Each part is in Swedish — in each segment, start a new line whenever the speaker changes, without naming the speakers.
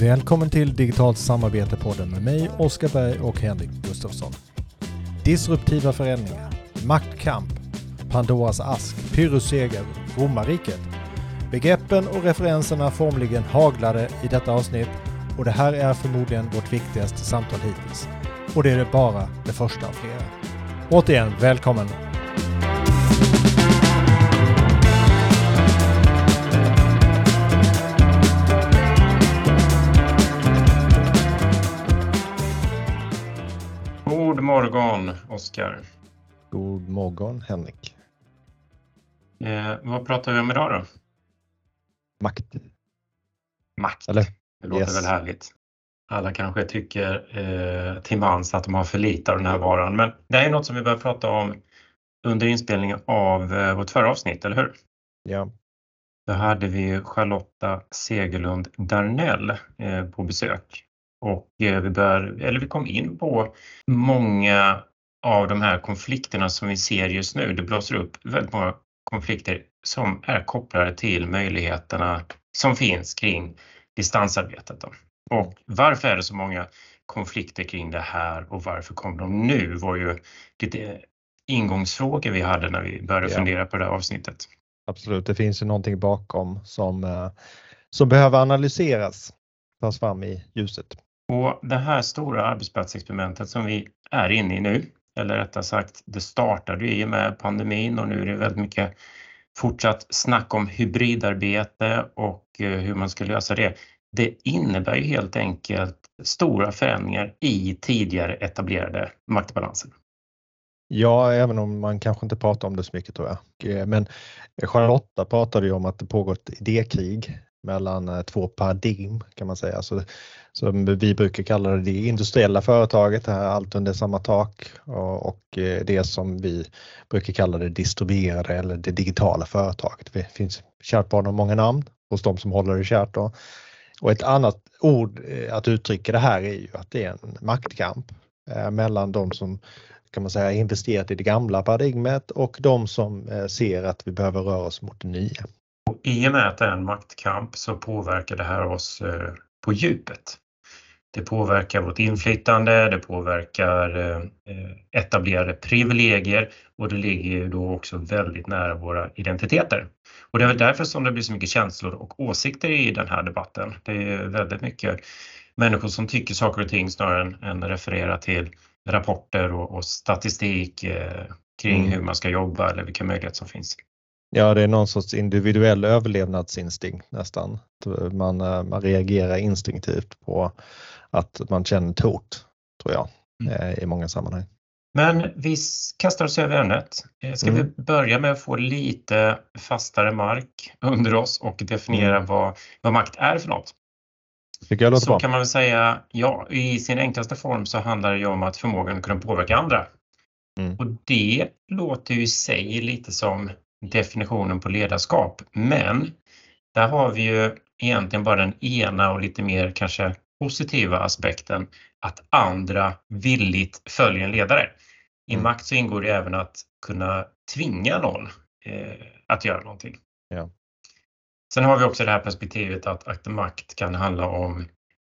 Välkommen till Digitalt samarbete-podden med mig, Oskar Berg och Henrik Gustafsson. Disruptiva förändringar, maktkamp, Pandoras ask, Pyrrhus seger, romarriket. Begreppen och referenserna formligen haglade i detta avsnitt och det här är förmodligen vårt viktigaste samtal hittills. Och det är det bara det första av flera. Återigen, välkommen!
Morgon, Oskar.
God morgon, Henrik.
Eh, vad pratar vi om idag då?
Makt.
Makt.
Eller?
Det låter
Yes.
väl härligt. Alla kanske tycker eh, till mans att de har för lite av den här varan, men det här är något som vi började prata om under inspelningen av eh, vårt förra avsnitt, eller hur?
Ja,
Då hade vi Charlotta Segerlund Darnell eh, på besök och eh, vi, bör, eller vi kom in på många av de här konflikterna som vi ser just nu. Det blåser upp väldigt många konflikter som är kopplade till möjligheterna som finns kring distansarbetet. Då. Och varför är det så många konflikter kring det här och varför kom de nu var ju lite ingångsfrågor vi hade när vi började
Ja.
fundera på det här avsnittet.
absolut. Det finns ju någonting bakom som, eh, som behöver analyseras, tas fram i ljuset.
Och det här stora arbetsplatsexperimentet som vi är inne i nu, eller rättare sagt, det startade ju i och med pandemin och nu är det väldigt mycket fortsatt snack om hybridarbete och eh, hur man ska lösa det. Det innebär ju helt enkelt stora förändringar i tidigare etablerade maktbalanser.
Ja, även om man kanske inte pratar om det så mycket tror jag. Eh, men Charlotta pratade ju om att det pågår ett idékrig mellan eh, två paradigm kan man säga. Alltså som vi brukar kalla det, det industriella företaget, det här allt under samma tak och, eh, det som vi brukar kalla det distribuerade eller det digitala företaget. Det finns kärt barn och många namn hos de som håller det kärt. Då. Och ett annat ord eh, att uttrycka det här är ju att det är en maktkamp eh, mellan de som kan man säga investerat i det gamla paradigmet och de som ser att vi behöver röra oss mot det nya.
Och I och med att det är en maktkamp så påverkar det här oss på djupet. Det påverkar vårt inflytande, det påverkar eh, etablerade privilegier och det ligger ju då också väldigt nära våra identiteter. Och det är väl därför som det blir så mycket känslor och åsikter i den här debatten. Det är väldigt mycket människor som tycker saker och ting snarare än, än referera till rapporter och, och statistik eh, kring
Mm.
hur man ska jobba eller vilka möjligheter som finns.
Ja, det är någon sorts individuell överlevnadsinstinkt nästan. Man, eh, man reagerar instinktivt på att man känner ett hot, tror jag,
Mm.
eh, i många sammanhang.
Men vi kastar oss över ämnet. Eh, Ska
Mm.
vi börja med att få lite fastare mark under oss och definiera
Mm.
vad, vad makt är för något? Så
bra.
kan man väl säga, ja, i sin enklaste form så handlar det ju om att förmågan att kunna påverka andra.
Mm.
Och det låter ju i sig lite som definitionen på ledarskap, men där har vi ju egentligen bara den ena och lite mer kanske positiva aspekten att andra villigt följer en ledare. I
Mm.
makt så ingår det även att kunna tvinga någon eh, att göra någonting.
Ja.
Sen har vi också det här perspektivet att, att makt kan handla om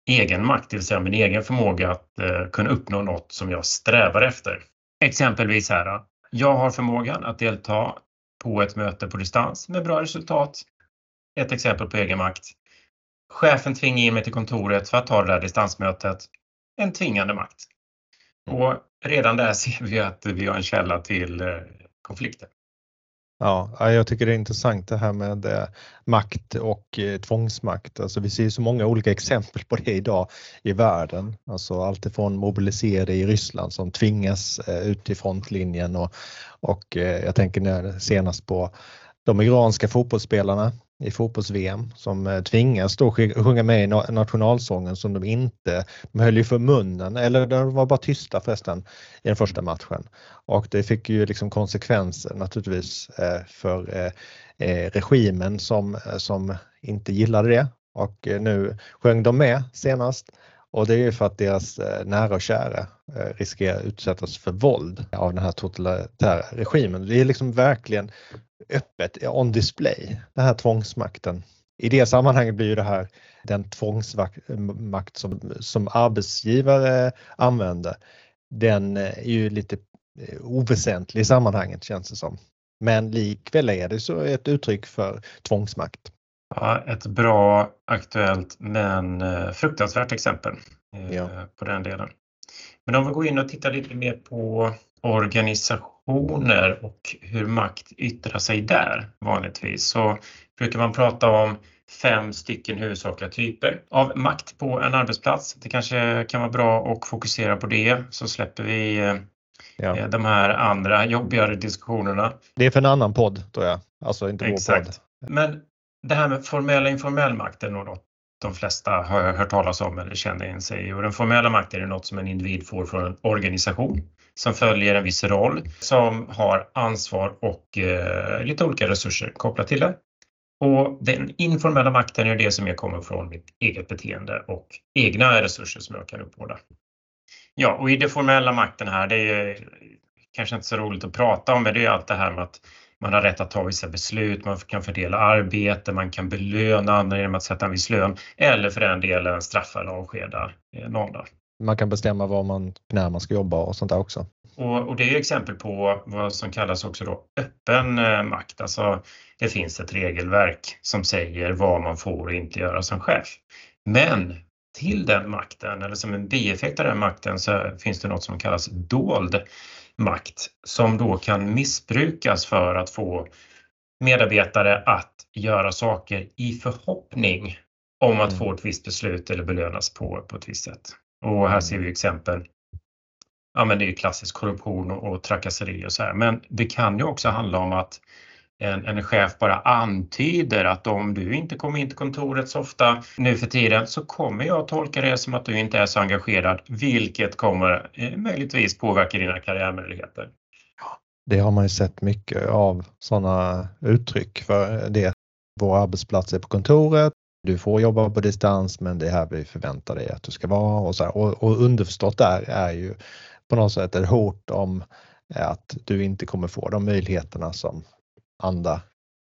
egen makt, det vill säga min egen förmåga att eh, kunna uppnå något som jag strävar efter. Exempelvis här, jag har förmågan att delta på ett möte på distans med bra resultat. Ett exempel på egen makt. Chefen tvingar in mig till kontoret för att ta det där distansmötet. En tvingande makt. Och redan där ser vi att vi har en källa till eh, konflikter.
Ja, jag tycker det är intressant det här med eh, makt och eh, tvångsmakt. Alltså vi ser ju så många olika exempel på det idag i världen. Alltså alltifrån mobiliserade i Ryssland som tvingas eh, ut i frontlinjen och, och jag tänker nu senast på de iranska fotbollsspelarna i fotbolls-VM som eh, tvingas då sjunga med i nationalsången som de inte, de höll ju för munnen, eller de var bara tysta förresten i den första matchen. Och det fick ju liksom konsekvenser naturligtvis eh, för eh, regimen som, som inte gillade det. Och nu sjöng de med senast och det är ju för att deras nära och kära riskerar att utsättas för våld av den här totalitära regimen. Det är liksom verkligen öppet on display, den här tvångsmakten I det sammanhanget blir ju det här den tvångsmakt som, som arbetsgivare använder, den är ju lite oväsentlig i sammanhanget känns det som. Men likväl är det så ett uttryck för tvångsmakt.
Ja, ett bra, aktuellt men eh, fruktansvärt exempel eh, ja. på den delen. Men om vi går in och tittar lite mer på organisationer och hur makt yttrar sig där vanligtvis så brukar man prata om fem stycken huvudsakliga typer av makt på en arbetsplats. Det kanske kan vara bra att fokusera på det så släpper vi eh, ja. de här andra jobbigare diskussionerna.
Det är för en annan podd tror jag, alltså inte Exakt. vår
podd. Men det här med formell och informell makt är nog något de flesta har hört talas om eller känner in sig i. Och den formella makten är något som en individ får från en organisation som följer en viss roll, som har ansvar och eh, lite olika resurser kopplat till det. Och den informella makten är det som jag kommer från mitt eget beteende och egna resurser som jag kan uppbåda. Ja, och i den formella makten här, det är kanske inte så roligt att prata om, men det är allt det här med att man har rätt att ta vissa beslut, man kan fördela arbete, man kan belöna andra genom att sätta en viss lön eller för den delen straffa eller avskeda eh, någon. Då.
Man kan bestämma var man, när man ska jobba och sånt där också.
Och, och det är exempel på vad som kallas också då öppen eh, makt. Alltså det finns ett regelverk som säger vad man får och inte göra som chef. Men till den makten eller som en bieffekt av den makten så finns det något som kallas dold makt som då kan missbrukas för att få medarbetare att göra saker i förhoppning om att mm. få ett visst beslut eller belönas på, på ett visst sätt. Och här ser vi exempel. Ja, men det är klassisk korruption och, och trakasserier och så här. Men det kan ju också handla om att en, en chef bara antyder att om du inte kommer in till kontoret så ofta nu för tiden så kommer jag tolka det som att du inte är så engagerad, vilket kommer eh, möjligtvis påverka dina karriärmöjligheter.
Det har man ju sett mycket av sådana uttryck för eh, det. Vår arbetsplats är på kontoret, du får jobba på distans men det är här vi förväntar dig att du ska vara och, så här. och, och underförstått där är ju på något sätt ett hot om att du inte kommer få de möjligheterna som andra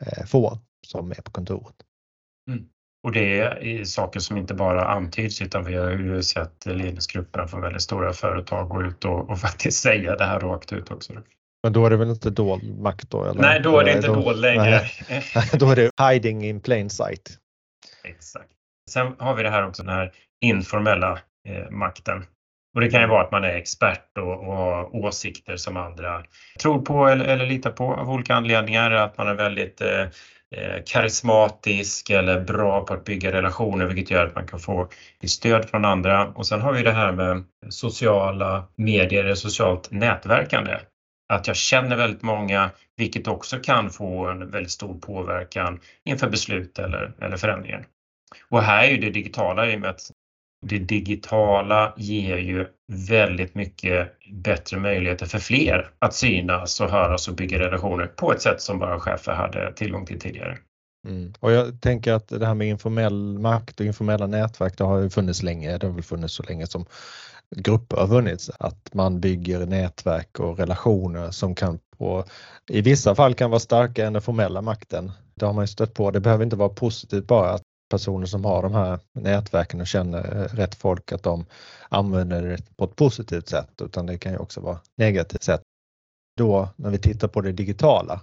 eh, får som är på kontoret.
Mm. Och det är saker som inte bara antyds utan vi har ju sett ledningsgrupperna från väldigt stora företag gå ut och, och faktiskt säga det här rakt ut också.
Men då är det väl inte dold makt då? Eller?
Nej, då är det inte dold längre.
då är det hiding in plain sight.
Exakt. Sen har vi det här också, den här informella eh, makten. Och det kan ju vara att man är expert och, och har åsikter som andra tror på eller, eller litar på av olika anledningar. Att man är väldigt eh, eh karismatisk eller bra på att bygga relationer vilket gör att man kan få stöd från andra. Och sen har vi det här med sociala medier, socialt nätverkande. Att jag känner väldigt många vilket också kan få en väldigt stor påverkan inför beslut eller, eller förändringar. Och här är ju det digitala i och med att det digitala ger ju väldigt mycket bättre möjligheter för fler att synas och höras och bygga relationer på ett sätt som bara chefer hade tillgång till tidigare.
Mm. Och jag tänker att det här med informell makt och informella nätverk, det har ju funnits länge. Det har väl funnits så länge som grupper har funnits. Att man bygger nätverk och relationer som kan på, i vissa fall kan vara starkare än den formella makten. Det har man ju stött på. Det behöver inte vara positivt bara att personer som har de här nätverken och känner rätt folk att de använder det på ett positivt sätt utan det kan ju också vara negativt sätt. Då när vi tittar på det digitala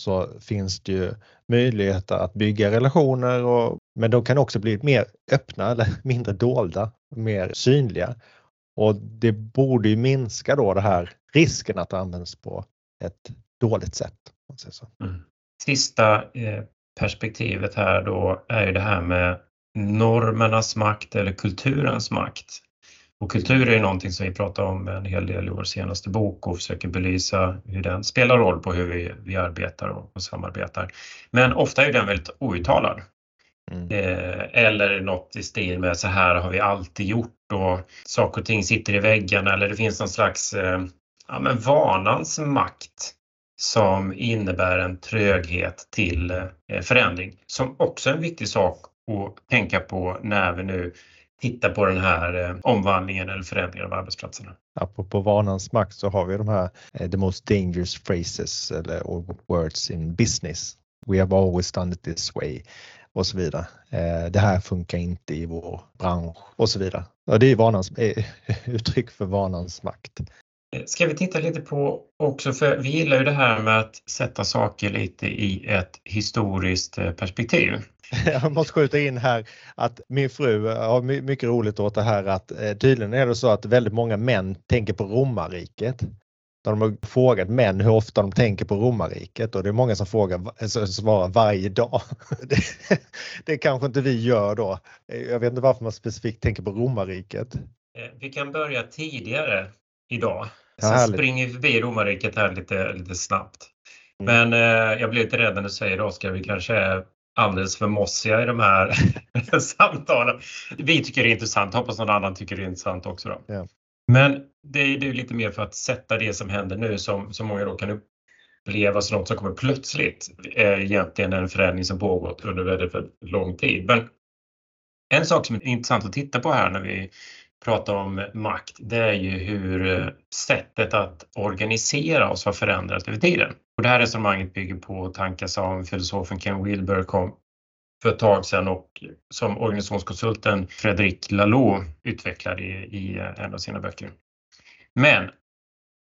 så finns det ju möjligheter att bygga relationer och, men de kan också bli mer öppna eller mindre dolda, mer synliga. Och det borde ju minska då det här risken att det används på ett dåligt sätt.
Mm. Sista eh, perspektivet här då är ju det här med normernas makt eller kulturens makt. Och kultur är ju någonting som vi pratar om en hel del i vår senaste bok och försöker belysa hur den spelar roll på hur vi, vi arbetar och, och samarbetar. Men ofta är den väldigt outtalad. Mm. Eh, eller något i stil med så här har vi alltid gjort och saker och ting sitter i väggarna eller det finns någon slags eh, ja, men vanans makt som innebär en tröghet till eh, förändring som också är en viktig sak att tänka på när vi nu tittar på den här eh, omvandlingen eller förändringen av arbetsplatserna.
Apropå vanans makt så har vi de här eh, the most dangerous phrases eller words in business. We have always done it this way. och så vidare. Det här funkar inte i vår bransch och så vidare. Och det är vanans, uttryck för vanans makt.
Ska vi titta lite på också, för vi gillar ju det här med att sätta saker lite i ett historiskt eh, perspektiv.
Jag måste skjuta in här att min fru har mycket roligt åt det här att eh, tydligen är det så att väldigt många män tänker på romarriket. De har frågat män hur ofta de tänker på romarriket och det är många som frågar, svarar varje dag. Det, det kanske inte vi gör då. Jag vet inte varför man specifikt tänker på romarriket.
Eh, vi kan börja tidigare idag. Sen ja, springer vi förbi romarriket här lite, lite snabbt. Mm. Men eh, jag blir lite rädd när du säger Oskar, vi kanske är alldeles för mossiga i de här samtalen. Vi tycker det är intressant, hoppas någon annan tycker det är intressant också. Då. Ja. Men det är, det är lite mer för att sätta det som händer nu som, som många då kan uppleva som något som kommer plötsligt är egentligen en förändring som pågått under väldigt, väldigt lång tid. Men en sak som är intressant att titta på här när vi pratar om makt, det är ju hur eh, sättet att organisera oss har förändrats över tiden. Och det här resonemanget bygger på tankar som filosofen Ken Wilber kom för ett tag sedan och som organisationskonsulten Fredrik Laloux utvecklade i, i eh, en av sina böcker. Men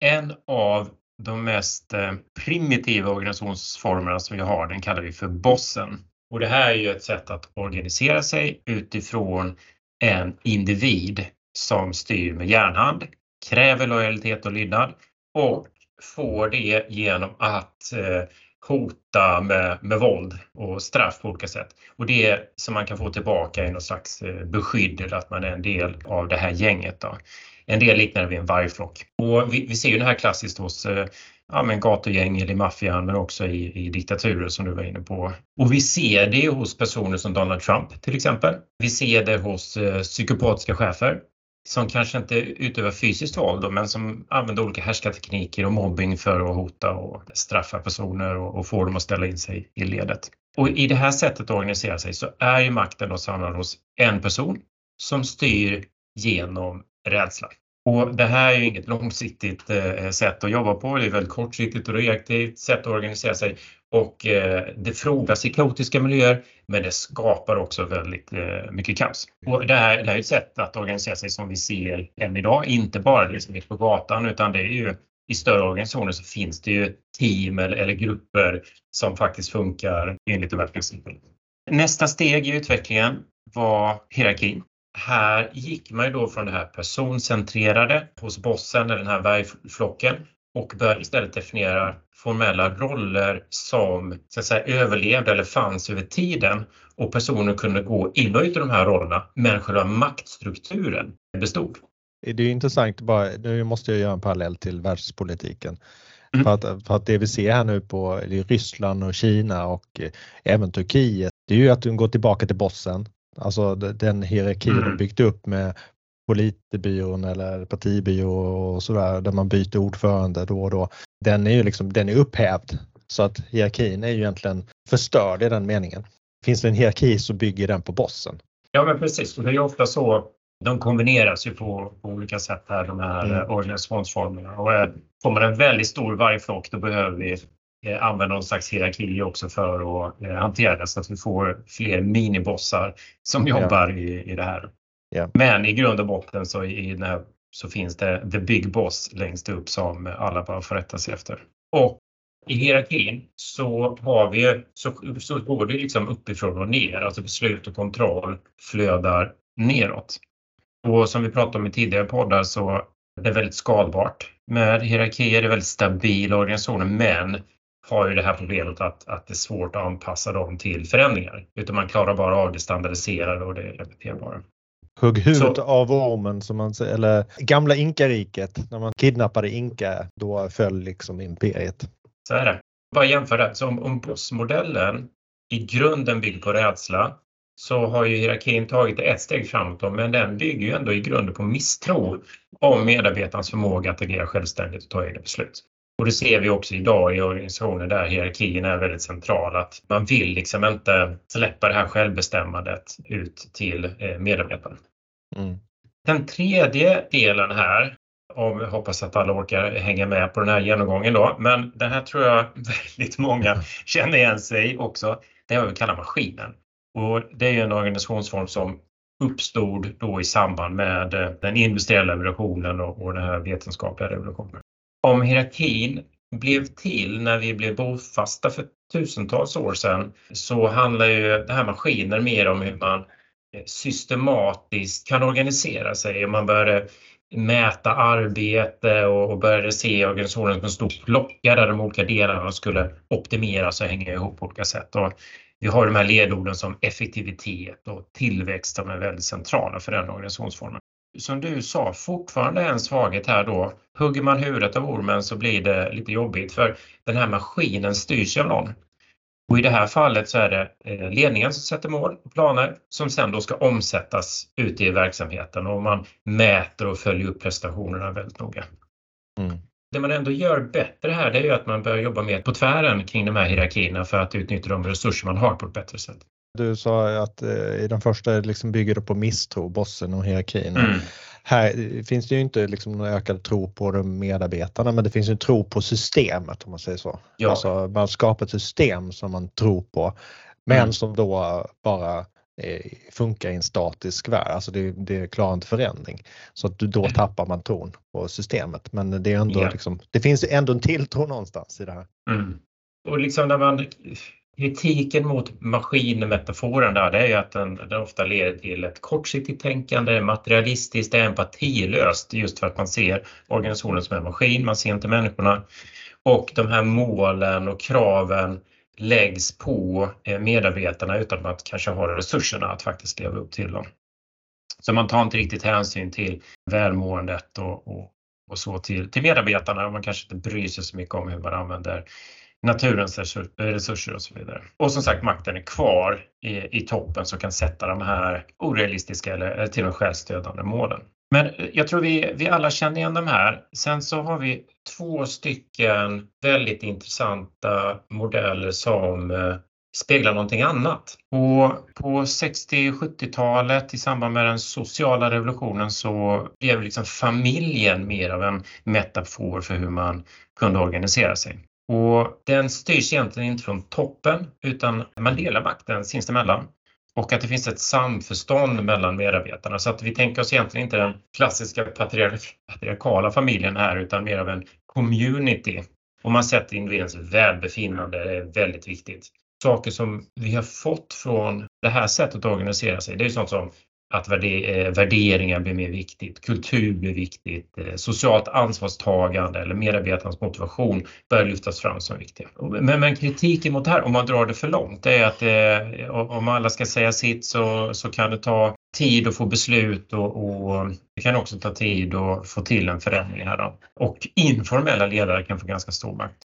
en av de mest eh, primitiva organisationsformerna som vi har, den kallar vi för bossen. Och det här är ju ett sätt att organisera sig utifrån en individ som styr med järnhand, kräver lojalitet och lydnad och får det genom att eh, hota med, med våld och straff på olika sätt. Och det som man kan få tillbaka är någon slags eh, beskydd eller att man är en del av det här gänget. Då. En del liknar det vid en vargflock. Och vi, vi ser ju det här klassiskt hos eh, ja, men gatugäng eller i maffian men också i, i diktaturer som du var inne på. Och vi ser det hos personer som Donald Trump till exempel. Vi ser det hos eh, psykopatiska chefer som kanske inte utövar fysiskt våld men som använder olika härskartekniker och mobbing för att hota och straffa personer och, och få dem att ställa in sig i ledet. Och i det här sättet att organisera sig så är ju makten då samlad hos en person som styr genom rädsla. Och det här är ju inget långsiktigt eh, sätt att jobba på. Det är ett väldigt kortsiktigt och reaktivt sätt att organisera sig och eh, det frodas i kaotiska miljöer men det skapar också väldigt eh, mycket kaos. Och det här, det här är ett sätt att organisera sig som vi ser än idag, inte bara det som är på gatan utan det är ju i större organisationer så finns det ju team eller, eller grupper som faktiskt funkar enligt de här principerna. Nästa steg i utvecklingen var hierarkin här gick man ju då från det här personcentrerade hos bossen, eller den här bergflocken och började istället definiera formella roller som så att säga, överlevde eller fanns över tiden och personer kunde gå in och ut i de här rollerna men själva maktstrukturen bestod.
Det är intressant, bara, nu måste jag göra en parallell till världspolitiken. Mm. För, att, för att det vi ser här nu på Ryssland och Kina och även Turkiet, det är ju att de går tillbaka till bossen Alltså den hierarkin mm. de byggt upp med politbyrån eller partibyrå och sådär där man byter ordförande då och då. Den är ju liksom, den är upphävd. Så att hierarkin är ju egentligen förstörd i den meningen. Finns det en hierarki så bygger den på bossen.
Ja men precis, och det är ju ofta så de kombineras ju på, på olika sätt här de här mm. organisationsformerna. Och är, kommer en väldigt stor vargflock då behöver vi Eh, använda någon slags hierarki också för att eh, hantera det så att vi får fler minibossar som jobbar ja. i, i det här. Ja. Men i grund och botten så, i den här, så finns det the big boss längst upp som alla bara får rätta sig efter. Och i hierarkin så har vi så, så går det liksom uppifrån och ner, alltså beslut och kontroll flödar neråt. Och som vi pratade om i tidigare poddar så det är väldigt skalbart. Med hierarkier är det väldigt stabila organisationer men har ju det här problemet att, att det är svårt att anpassa dem till förändringar. Utan man klarar bara av det standardiserade och det repeterbara.
Hugg huvudet så, av ormen som man säger, eller gamla inkariket när man kidnappade inka, då föll liksom imperiet.
Så är det. Bara jämföra, så om, om bossmodellen i grunden bygger på rädsla så har ju hierarkin tagit det ett steg framåt men den bygger ju ändå i grunden på misstro om medarbetarens förmåga att agera självständigt och ta egna beslut. Och det ser vi också idag i organisationer där hierarkin är väldigt central. Att man vill liksom inte släppa det här självbestämmandet ut till eh, medarbetarna. Mm. Den tredje delen här, om jag hoppas att alla orkar hänga med på den här genomgången då, men det här tror jag väldigt många känner igen sig också. Det är vad vi kallar maskinen. Och det är en organisationsform som uppstod då i samband med eh, den industriella revolutionen och, och den här vetenskapliga revolutionen. Om hierarkin blev till när vi blev bofasta för tusentals år sedan så handlar ju det här maskiner mer om hur man systematiskt kan organisera sig. Man började mäta arbete och började se organisationen som en stor klocka där de olika delarna skulle optimeras och hänga ihop på olika sätt. Och vi har de här ledorden som effektivitet och tillväxt som är väldigt centrala för den organisationsformen. Som du sa, fortfarande en svaghet här då. Hugger man huvudet av ormen så blir det lite jobbigt för den här maskinen styrs av någon. Och i det här fallet så är det eh, ledningen som sätter mål och planer som sen då ska omsättas ute i verksamheten och man mäter och följer upp prestationerna väldigt noga. Mm. Det man ändå gör bättre här det är ju att man börjar jobba mer på tvären kring de här hierarkierna för att utnyttja de resurser man har på ett bättre sätt.
Du sa att eh, i den första liksom bygger det på misstro, bossen och hierarkin. Mm. Här finns det ju inte liksom någon ökad tro på de medarbetarna men det finns en tro på systemet om man säger så. Ja. Alltså man skapar ett system som man tror på men mm. som då bara funkar i en statisk värld, alltså det, det klarar inte förändring. Så att då mm. tappar man ton på systemet. Men det, är ändå yeah. liksom, det finns ändå en tilltro någonstans i det här.
Mm. Och liksom när man, kritiken mot maskinmetaforen där, det är ju att den, den ofta leder till ett kortsiktigt tänkande, materialistiskt, empatilöst just för att man ser organisationen som en maskin, man ser inte människorna. Och de här målen och kraven läggs på eh, medarbetarna utan att kanske ha resurserna att faktiskt leva upp till dem. Så man tar inte riktigt hänsyn till välmåendet och, och, och så till, till medarbetarna och man kanske inte bryr sig så mycket om hur man använder naturens resurser och så vidare. Och som sagt, makten är kvar i, i toppen som kan sätta de här orealistiska eller, eller till och med självstödande målen. Men eh, jag tror vi, vi alla känner igen de här. Sen så har vi två stycken väldigt intressanta modeller som eh, speglar någonting annat. Och på 60-70-talet i samband med den sociala revolutionen så blev liksom familjen mer av en metafor för hur man kunde organisera sig. Och den styrs egentligen inte från toppen utan man delar makten sinsemellan och att det finns ett samförstånd mellan medarbetarna så att vi tänker oss egentligen inte den klassiska patriarkala familjen här utan mer av en community. Och man sätter individens välbefinnande, det är väldigt viktigt. Saker som vi har fått från det här sättet att organisera sig, det är sånt som att eh, värderingar blir mer viktigt, kultur blir viktigt, eh, socialt ansvarstagande eller medarbetarnas motivation börjar lyftas fram som viktiga. Men, men kritiken mot det här, om man drar det för långt, är att eh, om alla ska säga sitt så, så kan det ta tid att få beslut och, och, det kan också ta tid att få till en förändring här. Då. Och informella ledare kan få ganska stor makt.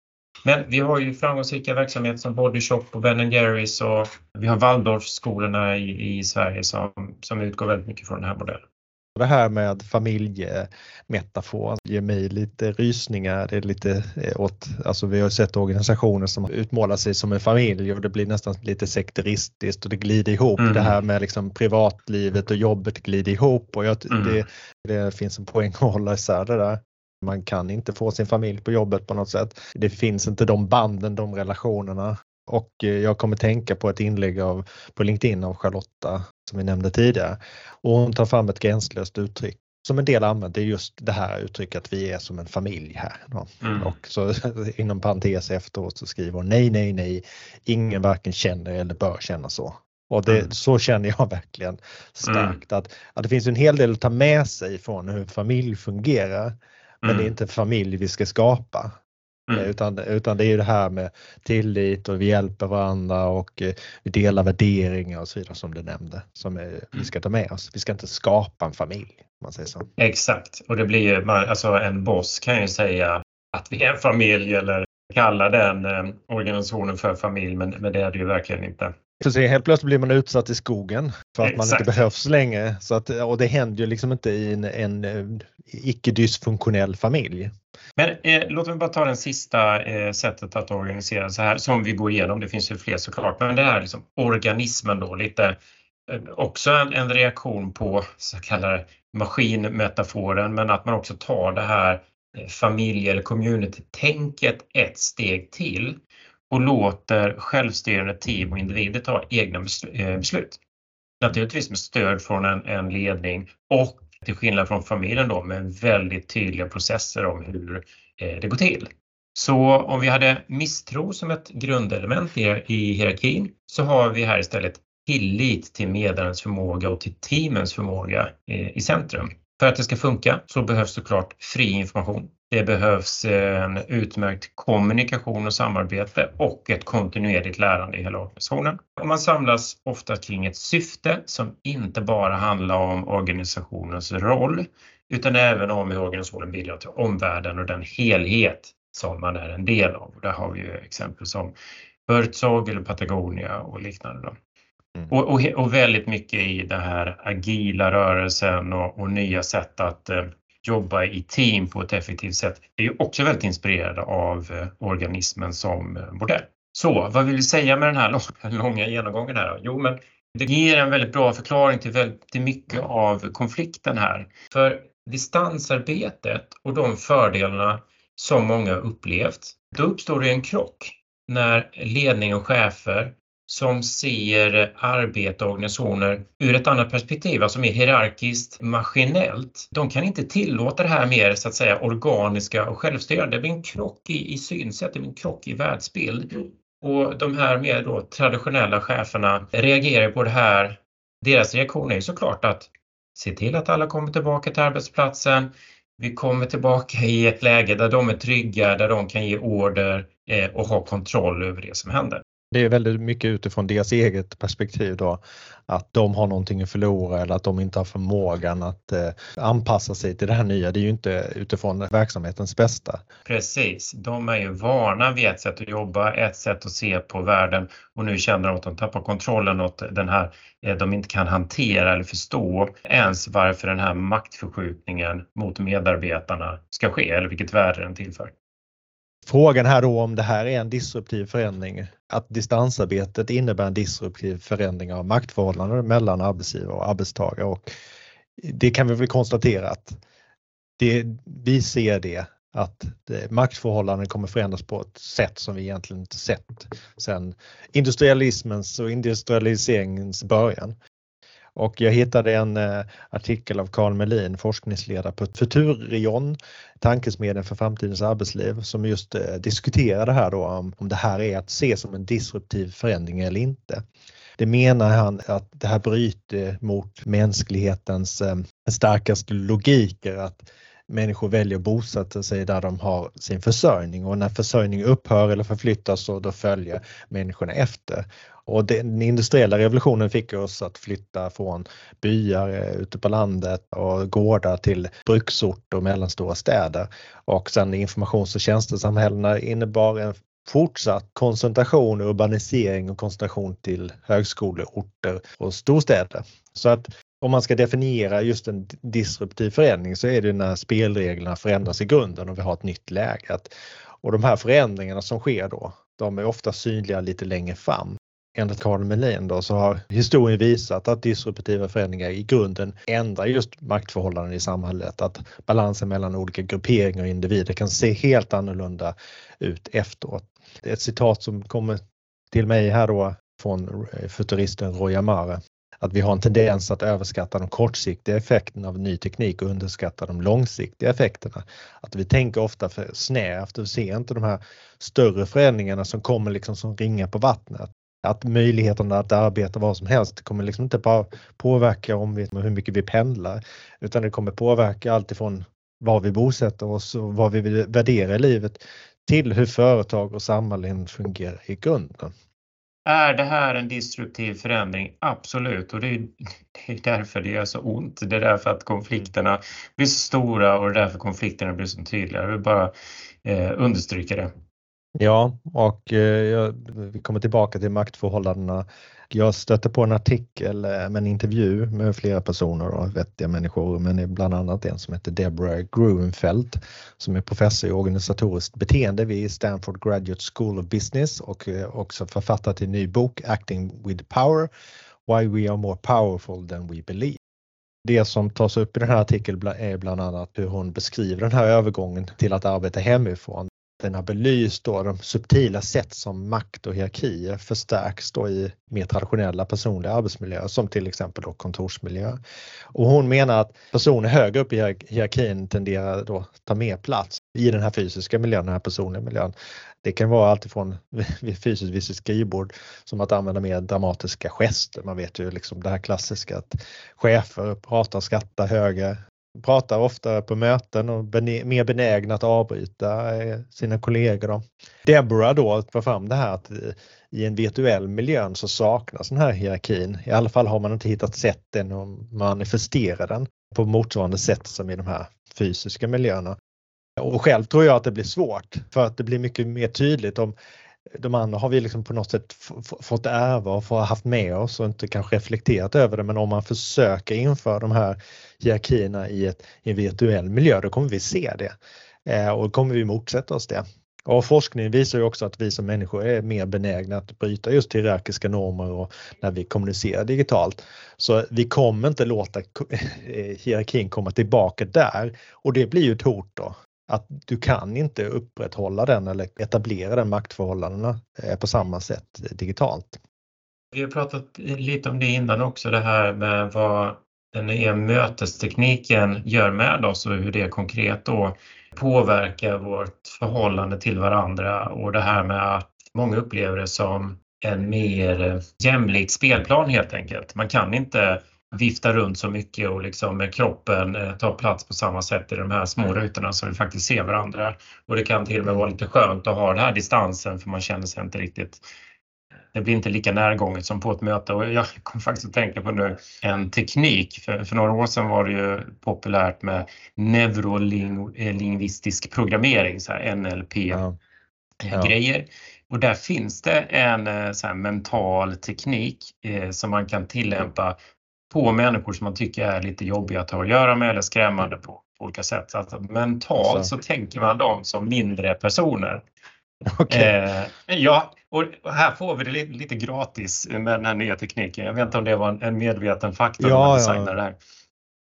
Men vi har ju framgångsrika verksamheter som Body Shop och Ben Jerrys och vi har Waldorfskolorna i, i Sverige som, som utgår väldigt mycket från den här modellen.
Det här med familjemetafor ger mig lite rysningar. Det är lite eh, åt, alltså vi har sett organisationer som utmålar sig som en familj och det blir nästan lite sekteristiskt och det glider ihop. Mm. Det här med liksom privatlivet och jobbet glider ihop och jag, mm. det, det finns en poäng att hålla isär det där. Man kan inte få sin familj på jobbet på något sätt. Det finns inte de banden, de relationerna. Och eh, jag kommer tänka på ett inlägg av, på LinkedIn av Charlotta som vi nämnde tidigare. Och hon tar fram ett gränslöst uttryck som en del använder, just det här uttrycket att vi är som en familj här. Mm. Och så inom parentes efteråt så skriver hon nej, nej, nej, ingen varken känner eller bör känna så. Och det, mm. så känner jag verkligen starkt mm. att, att det finns en hel del att ta med sig från hur familj fungerar. Men mm. det är mm. inte familj vi ska skapa. Mm. Utan, utan det är det här med tillit och vi hjälper varandra och eh, vi delar värderingar och så vidare som du nämnde. Som är, vi ska ta med oss. Vi ska inte skapa en familj. man säger så.
Exakt och det blir ju, alltså en boss kan ju säga att vi är en familj eller kalla den eh, organisationen för familj men, men det är det ju verkligen inte.
Så se, helt plötsligt blir man utsatt i skogen för att Exakt. man inte behövs längre. Så att, och det händer ju liksom inte i en, en eh, icke dysfunktionell familj.
Men eh, låt mig bara ta den sista eh, sättet att organisera så här som vi går igenom. Det finns ju fler såklart, men det här liksom organismen då lite eh, också en, en, reaktion på så kallade maskinmetaforen, men att man också tar det här eh, familje eller community-tänket ett steg till och låter självstyrande team och individer ta egna eh, beslut. Naturligtvis med stöd från en, en ledning och till skillnad från familjen då med väldigt tydliga processer om hur eh, det går till. Så om vi hade misstro som ett grundelement i hierarkin så har vi här istället tillit till medarens förmåga och till teamens förmåga eh, i centrum. För att det ska funka så behövs såklart fri information. Det behövs eh, en utmärkt kommunikation och samarbete och ett kontinuerligt lärande i hela organisationen. Och man samlas ofta kring ett syfte som inte bara handlar om organisationens roll utan även om hur organisationen bidrar till omvärlden och den helhet som man är en del av. Där har vi ju exempel som Buurtzorg eller Patagonia och liknande. Mm. Och, och, och, väldigt mycket i den här agila rörelsen och, och nya sätt att eh, jobba i team på ett effektivt sätt är ju också väldigt inspirerade av eh, organismen som eh, modell. Så vad vill vi säga med den här långa, långa genomgången här? då? Jo, men det ger en väldigt bra förklaring till, väldigt, till mycket av konflikten här. För distansarbetet och de fördelarna som många upplevt, då uppstår det en krock när ledning och chefer som ser arbete och organisationer ur ett annat perspektiv, alltså mer hierarkiskt, maskinellt. De kan inte tillåta det här mer så att säga organiska och självstyrande. Det blir en krock i, i synsätt, det blir en krock i världsbild. Och de här mer då traditionella cheferna reagerar på det här. Deras reaktion är ju såklart att se till att alla kommer tillbaka till arbetsplatsen. Vi kommer tillbaka i ett läge där de är trygga, där de kan ge order eh, och ha kontroll över det som händer.
Det är väldigt mycket utifrån deras eget perspektiv då, att de har någonting att förlora eller att de inte har förmågan att eh, anpassa sig till det här nya. Det är ju inte utifrån verksamhetens bästa.
Precis, de är ju vana vid ett sätt att jobba, ett sätt att se på världen och nu känner de att de tappar kontrollen och att den här, eh, de inte kan hantera eller förstå ens varför den här maktförskjutningen mot medarbetarna ska ske eller vilket värde den tillför.
Frågan här då om det här är en disruptiv förändring, att distansarbetet innebär en disruptiv förändring av maktförhållanden mellan arbetsgivare och arbetstagare och det kan vi väl konstatera att det, vi ser det att maktförhållanden kommer förändras på ett sätt som vi egentligen inte sett sedan industrialismens och industrialiseringens början. Och jag hittade en eh, artikel av Karl Melin, forskningsledare på Futurion, tankesmedjan för framtidens arbetsliv, som just eh, diskuterade här då om, om det här är att se som en disruptiv förändring eller inte. Det menar han att det här bryter mot mänsklighetens eh, starkaste logiker att människor väljer att bosätta sig där de har sin försörjning och när försörjning upphör eller förflyttas så då följer människorna efter. Och den industriella revolutionen fick oss att flytta från byar eh, ute på landet och gårdar till bruksorter och mellanstora städer. Och sen informations och tjänstesamhällena innebar en fortsatt koncentration, urbanisering och koncentration till högskoleorter och storstäder. Så att om man ska definiera just en disruptiv förändring så är det när spelreglerna förändras i grunden och vi har ett nytt läge. Och de här förändringarna som sker då, de är ofta synliga lite längre fram enligt Carl Melin då, så har historien visat att disruptiva förändringar i grunden ändrar just maktförhållanden i samhället. Att balansen mellan olika grupperingar och individer kan se helt annorlunda ut efteråt. Det är ett citat som kommer till mig här då från eh, futuristen Roy Amare. Att vi har en tendens att överskatta de kortsiktiga effekterna av ny teknik och underskatta de långsiktiga effekterna. Att vi tänker ofta för snävt och ser inte de här större förändringarna som kommer liksom som ringar på vattnet att möjligheterna att arbeta vad som helst kommer liksom inte bara påverka om vi, hur mycket vi pendlar utan det kommer påverka alltifrån var vi bosätter oss och vad vi vill värdera i livet till hur företag och samhällen fungerar i grunden.
Är det här en destruktiv förändring? Absolut och det är, det är därför det gör så ont. Det är därför att konflikterna blir så stora och det är därför konflikterna blir så tydliga. Jag vill bara eh, understryka det.
Ja, och eh, vi kommer tillbaka till maktförhållandena. Jag stötte på en artikel eh, med en intervju med flera personer och vettiga människor, men bland annat en som heter Deborah Gruenfeld som är professor i organisatoriskt beteende vid Stanford Graduate School of Business och eh, också författare till en ny bok Acting with Power Why We Are More Powerful Than We Believe. Det som tas upp i den här artikeln är bland annat hur hon beskriver den här övergången till att arbeta hemifrån den har belyst då de subtila sätt som makt och hierarkier förstärks då i mer traditionella personliga arbetsmiljöer som till exempel då kontorsmiljö. Och hon menar att personer högre upp i hierarkin tenderar då ta mer plats i den här fysiska miljön, den här personliga miljön. Det kan vara alltifrån fysiskt vid sitt skrivbord som att använda mer dramatiska gester. Man vet ju liksom det här klassiska att chefer pratar och skrattar högre pratar ofta på möten och mer benägna att avbryta eh, sina kollegor. Då. Deborah då tar fram det här att eh, i en virtuell miljö så saknas den här hierarkin. I alla fall har man inte hittat sätt än att manifestera den på motsvarande sätt som i de här fysiska miljöerna. Och själv tror jag att det blir svårt för att det blir mycket mer tydligt om de andra har vi liksom på något sätt fått ärva och få haft med oss och inte kanske reflekterat över det. Men om man försöker införa de här hierarkierna i, ett, i en virtuell miljö, då kommer vi se det. Eh, och då kommer vi motsätta oss det. Och forskning visar ju också att vi som människor är mer benägna att bryta just hierarkiska normer och när vi kommunicerar digitalt. Så vi kommer inte låta hierarkin komma tillbaka där och det blir ju ett hot då att du kan inte upprätthålla den eller etablera den maktförhållandena eh, på samma sätt digitalt.
Vi har pratat lite om det innan också, det här med vad den nya mötestekniken gör med oss och hur det konkret då påverkar vårt förhållande till varandra och det här med att många upplever det som en mer jämlik spelplan helt enkelt. Man kan inte vifta runt så mycket och liksom kroppen eh, tar plats på samma sätt i de här små rutorna så vi faktiskt ser varandra. Och det kan till och med vara lite skönt att ha den här distansen för man känner sig inte riktigt det blir inte lika närgånget som på ett möte och jag kom faktiskt att tänka på nu en teknik. För, för några år sedan var det ju populärt med neurolingvistisk programmering, så här NLP-grejer. Ja. Ja. Och där finns det en eh, så mental teknik eh, som man kan tillämpa på människor som man tycker är lite jobbiga att ha att göra med eller skrämmande på, på olika sätt. Så att mentalt så tänker man dem som mindre personer. Okay. Eh, ja, och här får vi det lite, lite, gratis med den här nya tekniken. Jag vet inte om det var en, en medveten faktor ja, när man designade ja. det här.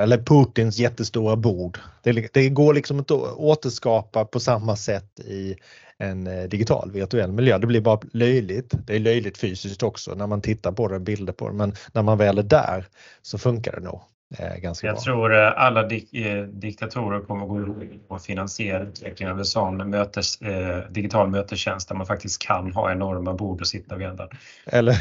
Eller Putins jättestora bord. Det, det, går liksom inte att återskapa på samma sätt i en eh, digital virtuell miljö. Det blir bara löjligt. Det är löjligt fysiskt också när man tittar på det, bilder på det, men när man väl är där så funkar det nog. Eh, ganska
Jag
bra.
tror eh, alla dik diktatorer kommer att gå ihop och finansiera utvecklingen av en sån mötes, eh, digital mötestjänst där man faktiskt kan ha enorma bord och sitta vid ändan.
Eller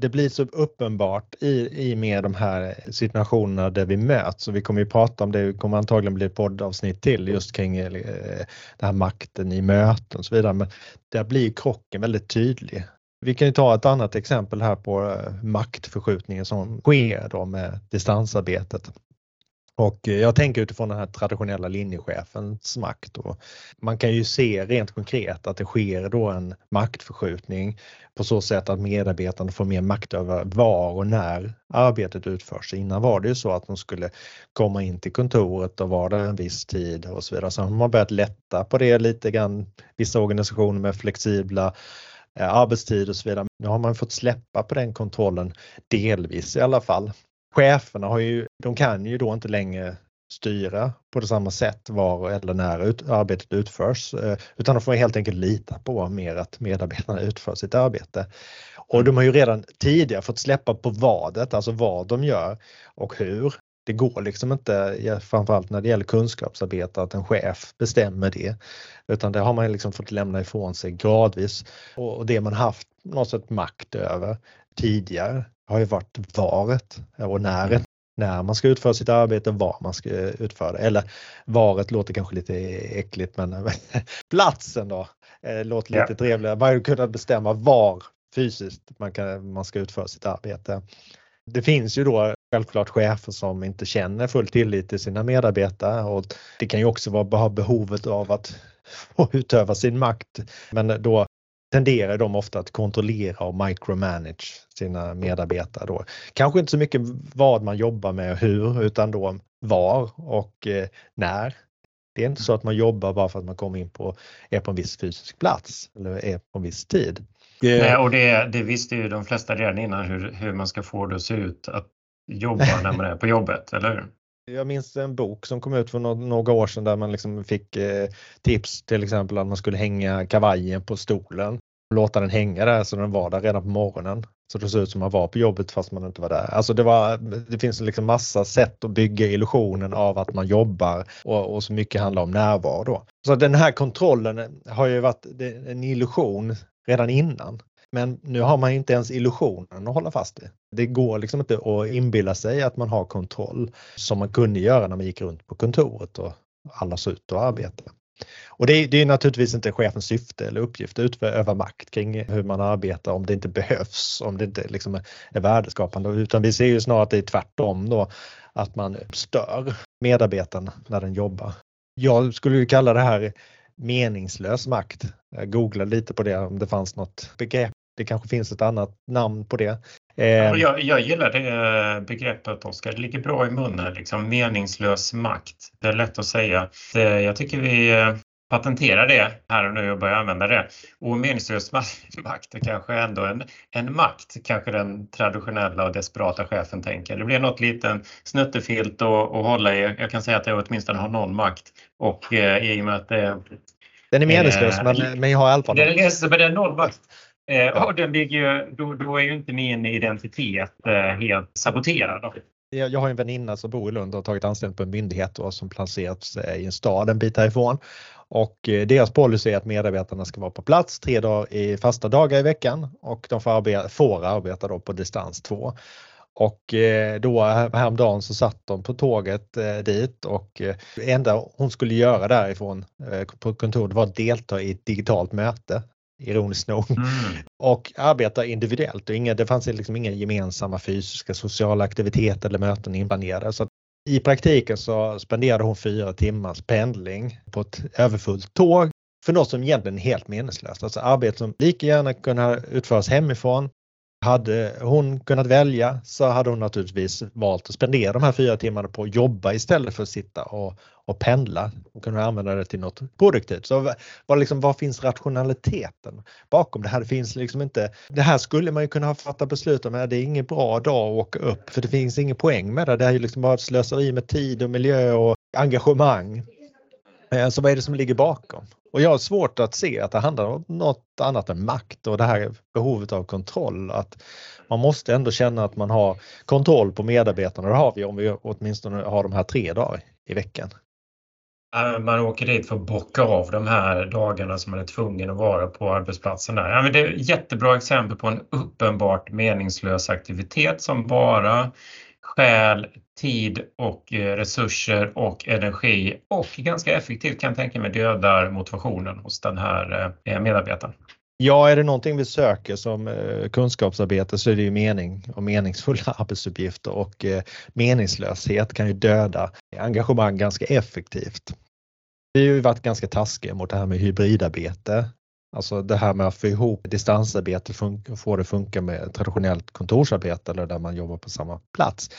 det blir så uppenbart i, i med de här situationerna där vi möts och vi kommer ju prata om det, det kommer antagligen bli ett poddavsnitt till just kring eh, den här makten i möten och så vidare. Men där blir krocken väldigt tydlig. Vi kan ju ta ett annat exempel här på eh, maktförskjutningen som sker då med distansarbetet. Och eh, jag tänker utifrån den här traditionella linjechefens makt. Och man kan ju se rent konkret att det sker då en maktförskjutning på så sätt att medarbetarna får mer makt över var och när arbetet utförs. Innan var det ju så att de skulle komma in till kontoret och vara där en viss tid och så vidare. Sen har man börjat lätta på det lite grann. Vissa organisationer med flexibla eh, arbetstider och så vidare. Nu har man fått släppa på den kontrollen delvis i alla fall cheferna har ju, de kan ju då inte längre styra på det samma sätt var eller när ut, arbetet utförs eh, utan de får helt enkelt lita på mer att medarbetarna utför sitt arbete. Och de har ju redan tidigare fått släppa på vadet, alltså vad de gör och hur. Det går liksom inte, framförallt när det gäller kunskapsarbete, att en chef bestämmer det. Utan det har man liksom fått lämna ifrån sig gradvis. Och det man haft något sätt makt över tidigare har ju varit varet och näret. När man ska utföra sitt arbete, var man ska utföra det. Eller varet låter kanske lite äckligt men platsen då eh, låter lite ja. trevligare. Man har kunnat bestämma var fysiskt man, kan, man ska utföra sitt arbete. Det finns ju då självklart chefer som inte känner full tillit till sina medarbetare och det kan ju också vara behovet av att utöva sin makt. Men då tenderar de ofta att kontrollera och micromanage sina medarbetare. Då. Kanske inte så mycket vad man jobbar med och hur utan då var och eh, när. Det är inte så att man jobbar bara för att man kommer in på, är på en viss fysisk plats eller är på en viss tid.
Nej, och det, det visste ju de flesta redan innan hur, hur man ska få det att se ut att jobba när man är på jobbet, eller hur?
Jag minns en bok som kom ut för några år sedan där man liksom fick eh, tips till exempel att man skulle hänga kavajen på stolen låta den hänga där så den var där redan på morgonen. Så det såg ut som man var på jobbet fast man inte var där. Alltså det, var, det finns liksom massa sätt att bygga illusionen av att man jobbar och, och så mycket handlar om närvaro. Då. Så den här kontrollen har ju varit en illusion redan innan. Men nu har man inte ens illusionen att hålla fast i. Det går liksom inte att inbilla sig att man har kontroll som man kunde göra när man gick runt på kontoret och alla såg ut och arbeta. Och det, det är naturligtvis inte chefens syfte eller uppgift att utöva makt kring hur man arbetar om det inte behövs, om det inte liksom är värdeskapande, utan vi ser ju snarare att det är tvärtom då, att man stör medarbetaren när den jobbar. Jag skulle ju kalla det här meningslös makt. Jag googlade lite på det om det fanns något begrepp. Det kanske finns ett annat namn på det.
Eh, jag, jag gillar det begreppet Oskar, det ligger bra i munnen. Liksom, meningslös makt. Det är lätt att säga. Jag tycker vi eh, patenterar det här och nu och börjar använda det. Och meningslös makt är kanske ändå en, en makt, kanske den traditionella och desperata chefen tänker. Det blir något liten snuttefilt att, att hålla i. Jag kan säga att jag åtminstone har någon makt och eh, i och med att det
den är meningslös, eh, men, men jag har i alla fall
Den är, men det är noll makt. Eh. Och den ligger ju, då, då, är ju inte min identitet eh, helt saboterad.
Jag, jag har en väninna som bor i Lund och har tagit anställning på en myndighet och som placerats i en stad en bit härifrån. Och eh, deras policy är att medarbetarna ska vara på plats tre dagar i fasta dagar i veckan och de får arbeta, får arbeta då på distans två. Och eh, då häromdagen så satt de på tåget eh, dit och det enda hon skulle göra därifrån på kontoret var att delta i ett digitalt möte ironiskt nog, mm. och arbeta individuellt. Och inga, det fanns liksom inga gemensamma fysiska sociala aktiviteter eller möten inplanerade. Så I praktiken så spenderade hon fyra timmars pendling på ett överfullt tåg för något som egentligen är helt meningslöst. Alltså arbete som lika gärna kunde utföras hemifrån hade hon kunnat välja så hade hon naturligtvis valt att spendera de här fyra timmarna på att jobba istället för att sitta och, och pendla och kunna använda det till något produktivt. Så vad, liksom, vad finns rationaliteten bakom det här? Det finns liksom inte, det här skulle man ju kunna fatta beslut om, det är ingen bra dag att åka upp för det finns ingen poäng med det. Det är ju liksom bara ett slöseri med tid och miljö och engagemang. Eh, så vad är det som ligger bakom? Och jag har svårt att se att det handlar om något annat än makt och det här behovet av kontroll. Att man måste ändå känna att man har kontroll på medarbetarna. Det har vi om vi åtminstone har de här tre dagar i veckan.
Man åker dit för att bocka av de här dagarna som man är tvungen att vara på arbetsplatsen. Där. Ja, men det är ett jättebra exempel på en uppenbart meningslös aktivitet som bara stjäl tid och eh, resurser och energi och ganska effektivt kan jag tänka mig dödar motivationen hos den här eh, medarbetaren.
Ja, är det någonting vi söker som eh, kunskapsarbete så är det ju mening och meningsfulla arbetsuppgifter och meningslöshet kan ju döda engagemang ganska effektivt. Vi har ju varit ganska taskiga mot det här med hybridarbete Alltså det här med att få ihop distansarbete, få det funka med traditionellt kontorsarbete eller där man jobbar på samma plats.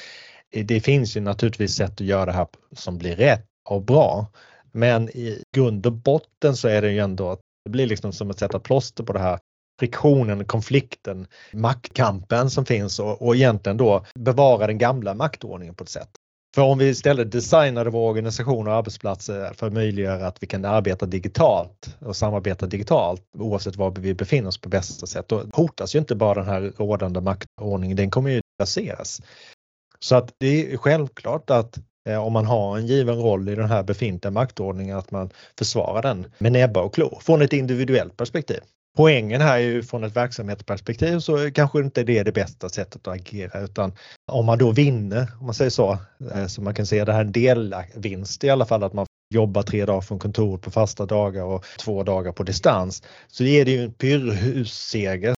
Eh, det finns ju naturligtvis sätt att göra det här som blir rätt och bra. Men i grund och botten så är det ju ändå att det blir liksom som att sätta plåster på det här friktionen, konflikten, maktkampen som finns och, och egentligen då bevara den gamla maktordningen på ett sätt. För om vi istället designade vår organisation och arbetsplatser för att möjliggöra att vi kan arbeta digitalt och samarbeta digitalt oavsett var vi befinner oss på bästa sätt, då hotas ju inte bara den här rådande maktordningen, den kommer ju raseras. Så att det är självklart att eh, om man har en given roll i den här befintliga maktordningen att man försvarar den med näbbar och klor från ett individuellt perspektiv. Poängen här är ju från ett verksamhetsperspektiv så kanske inte det är det bästa sättet att agera utan om man då vinner, om man säger så, eh, så man kan se det här en delvinst i alla fall att man jobbar tre dagar från kontoret på fasta dagar och två dagar på distans så ger det ju en pyrrhusseger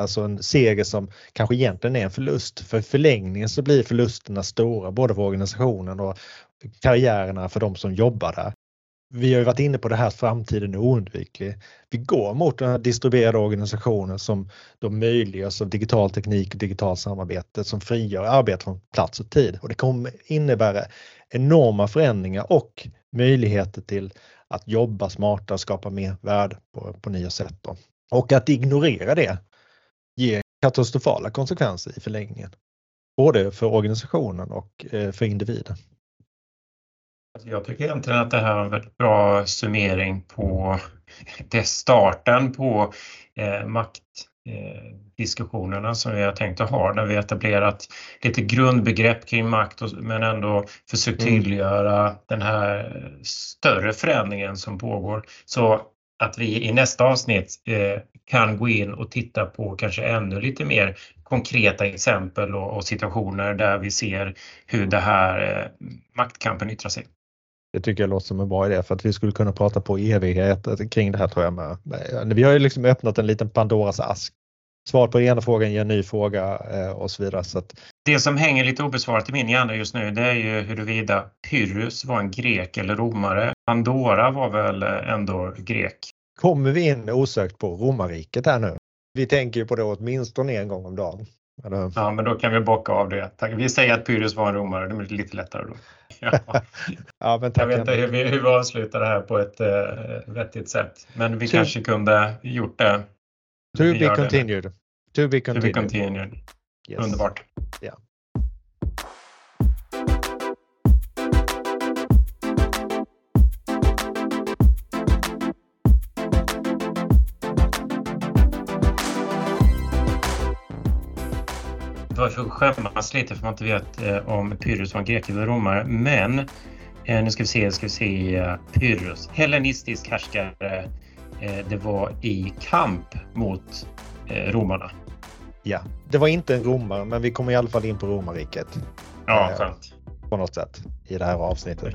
Alltså en seger som kanske egentligen är en förlust. För i förlängningen så blir förlusterna stora både för organisationen och karriärerna för de som jobbar där vi har ju varit inne på det här att framtiden är oundviklig. Vi går mot den här distribuerade organisationen som då möjliggörs av digital teknik och digitalt samarbete som frigör arbete från plats och tid och det kommer innebära enorma förändringar och möjligheter till att jobba smartare, skapa mer värde på, på nya sätt. Då. Och att ignorera det ger katastrofala konsekvenser i förlängningen. Både för organisationen och eh, för individen.
Alltså, jag tycker egentligen att det här var en väldigt bra summering på det starten på eh, maktdiskussionerna eh, som vi har tänkt att ha när vi etablerat lite grundbegrepp kring makt och, men ändå försökt mm. tydliggöra mm. den här större förändringen som pågår. Så att vi i nästa avsnitt eh, kan gå in och titta på kanske ännu lite mer konkreta exempel och, och situationer där vi ser hur det här eh, maktkampen yttrar sig.
Det tycker jag låter som en bra idé för att vi skulle kunna prata på evighet kring det här tror jag med. Vi har ju liksom öppnat en liten Pandoras ask. Svar på ena frågan ger en ny fråga eh, och så vidare. Så att...
Det som hänger lite obesvarat i min hjärna just nu det är ju huruvida Pyrrhus var en grek eller romare. Pandora var väl ändå grek?
Kommer vi in osökt på romarriket här nu? Vi tänker ju på det åtminstone en gång om dagen.
Eller? Ja, men då kan vi bocka av det. Vi säger att Pyrrhus var en romare, det blir lite lättare då. Ja. ja, men jag vet inte hur vi, hur vi avslutar det här på ett uh, vettigt sätt, men vi to, kanske kunde gjort det.
To be. Det. To be continued.
To be continued. Yes. Underbart.
Ja.
För att skämmas lite för man inte vet eh, om Pyrrhus var grek eller romare. Men eh, nu ska vi se, ska vi se eh, Pyrrhus, hellenistisk härskare. Det var i kamp mot romarna.
Ja, det var inte en romare, men vi kommer i alla fall in på romarriket.
Ja, skönt.
På något sätt i det här avsnittet.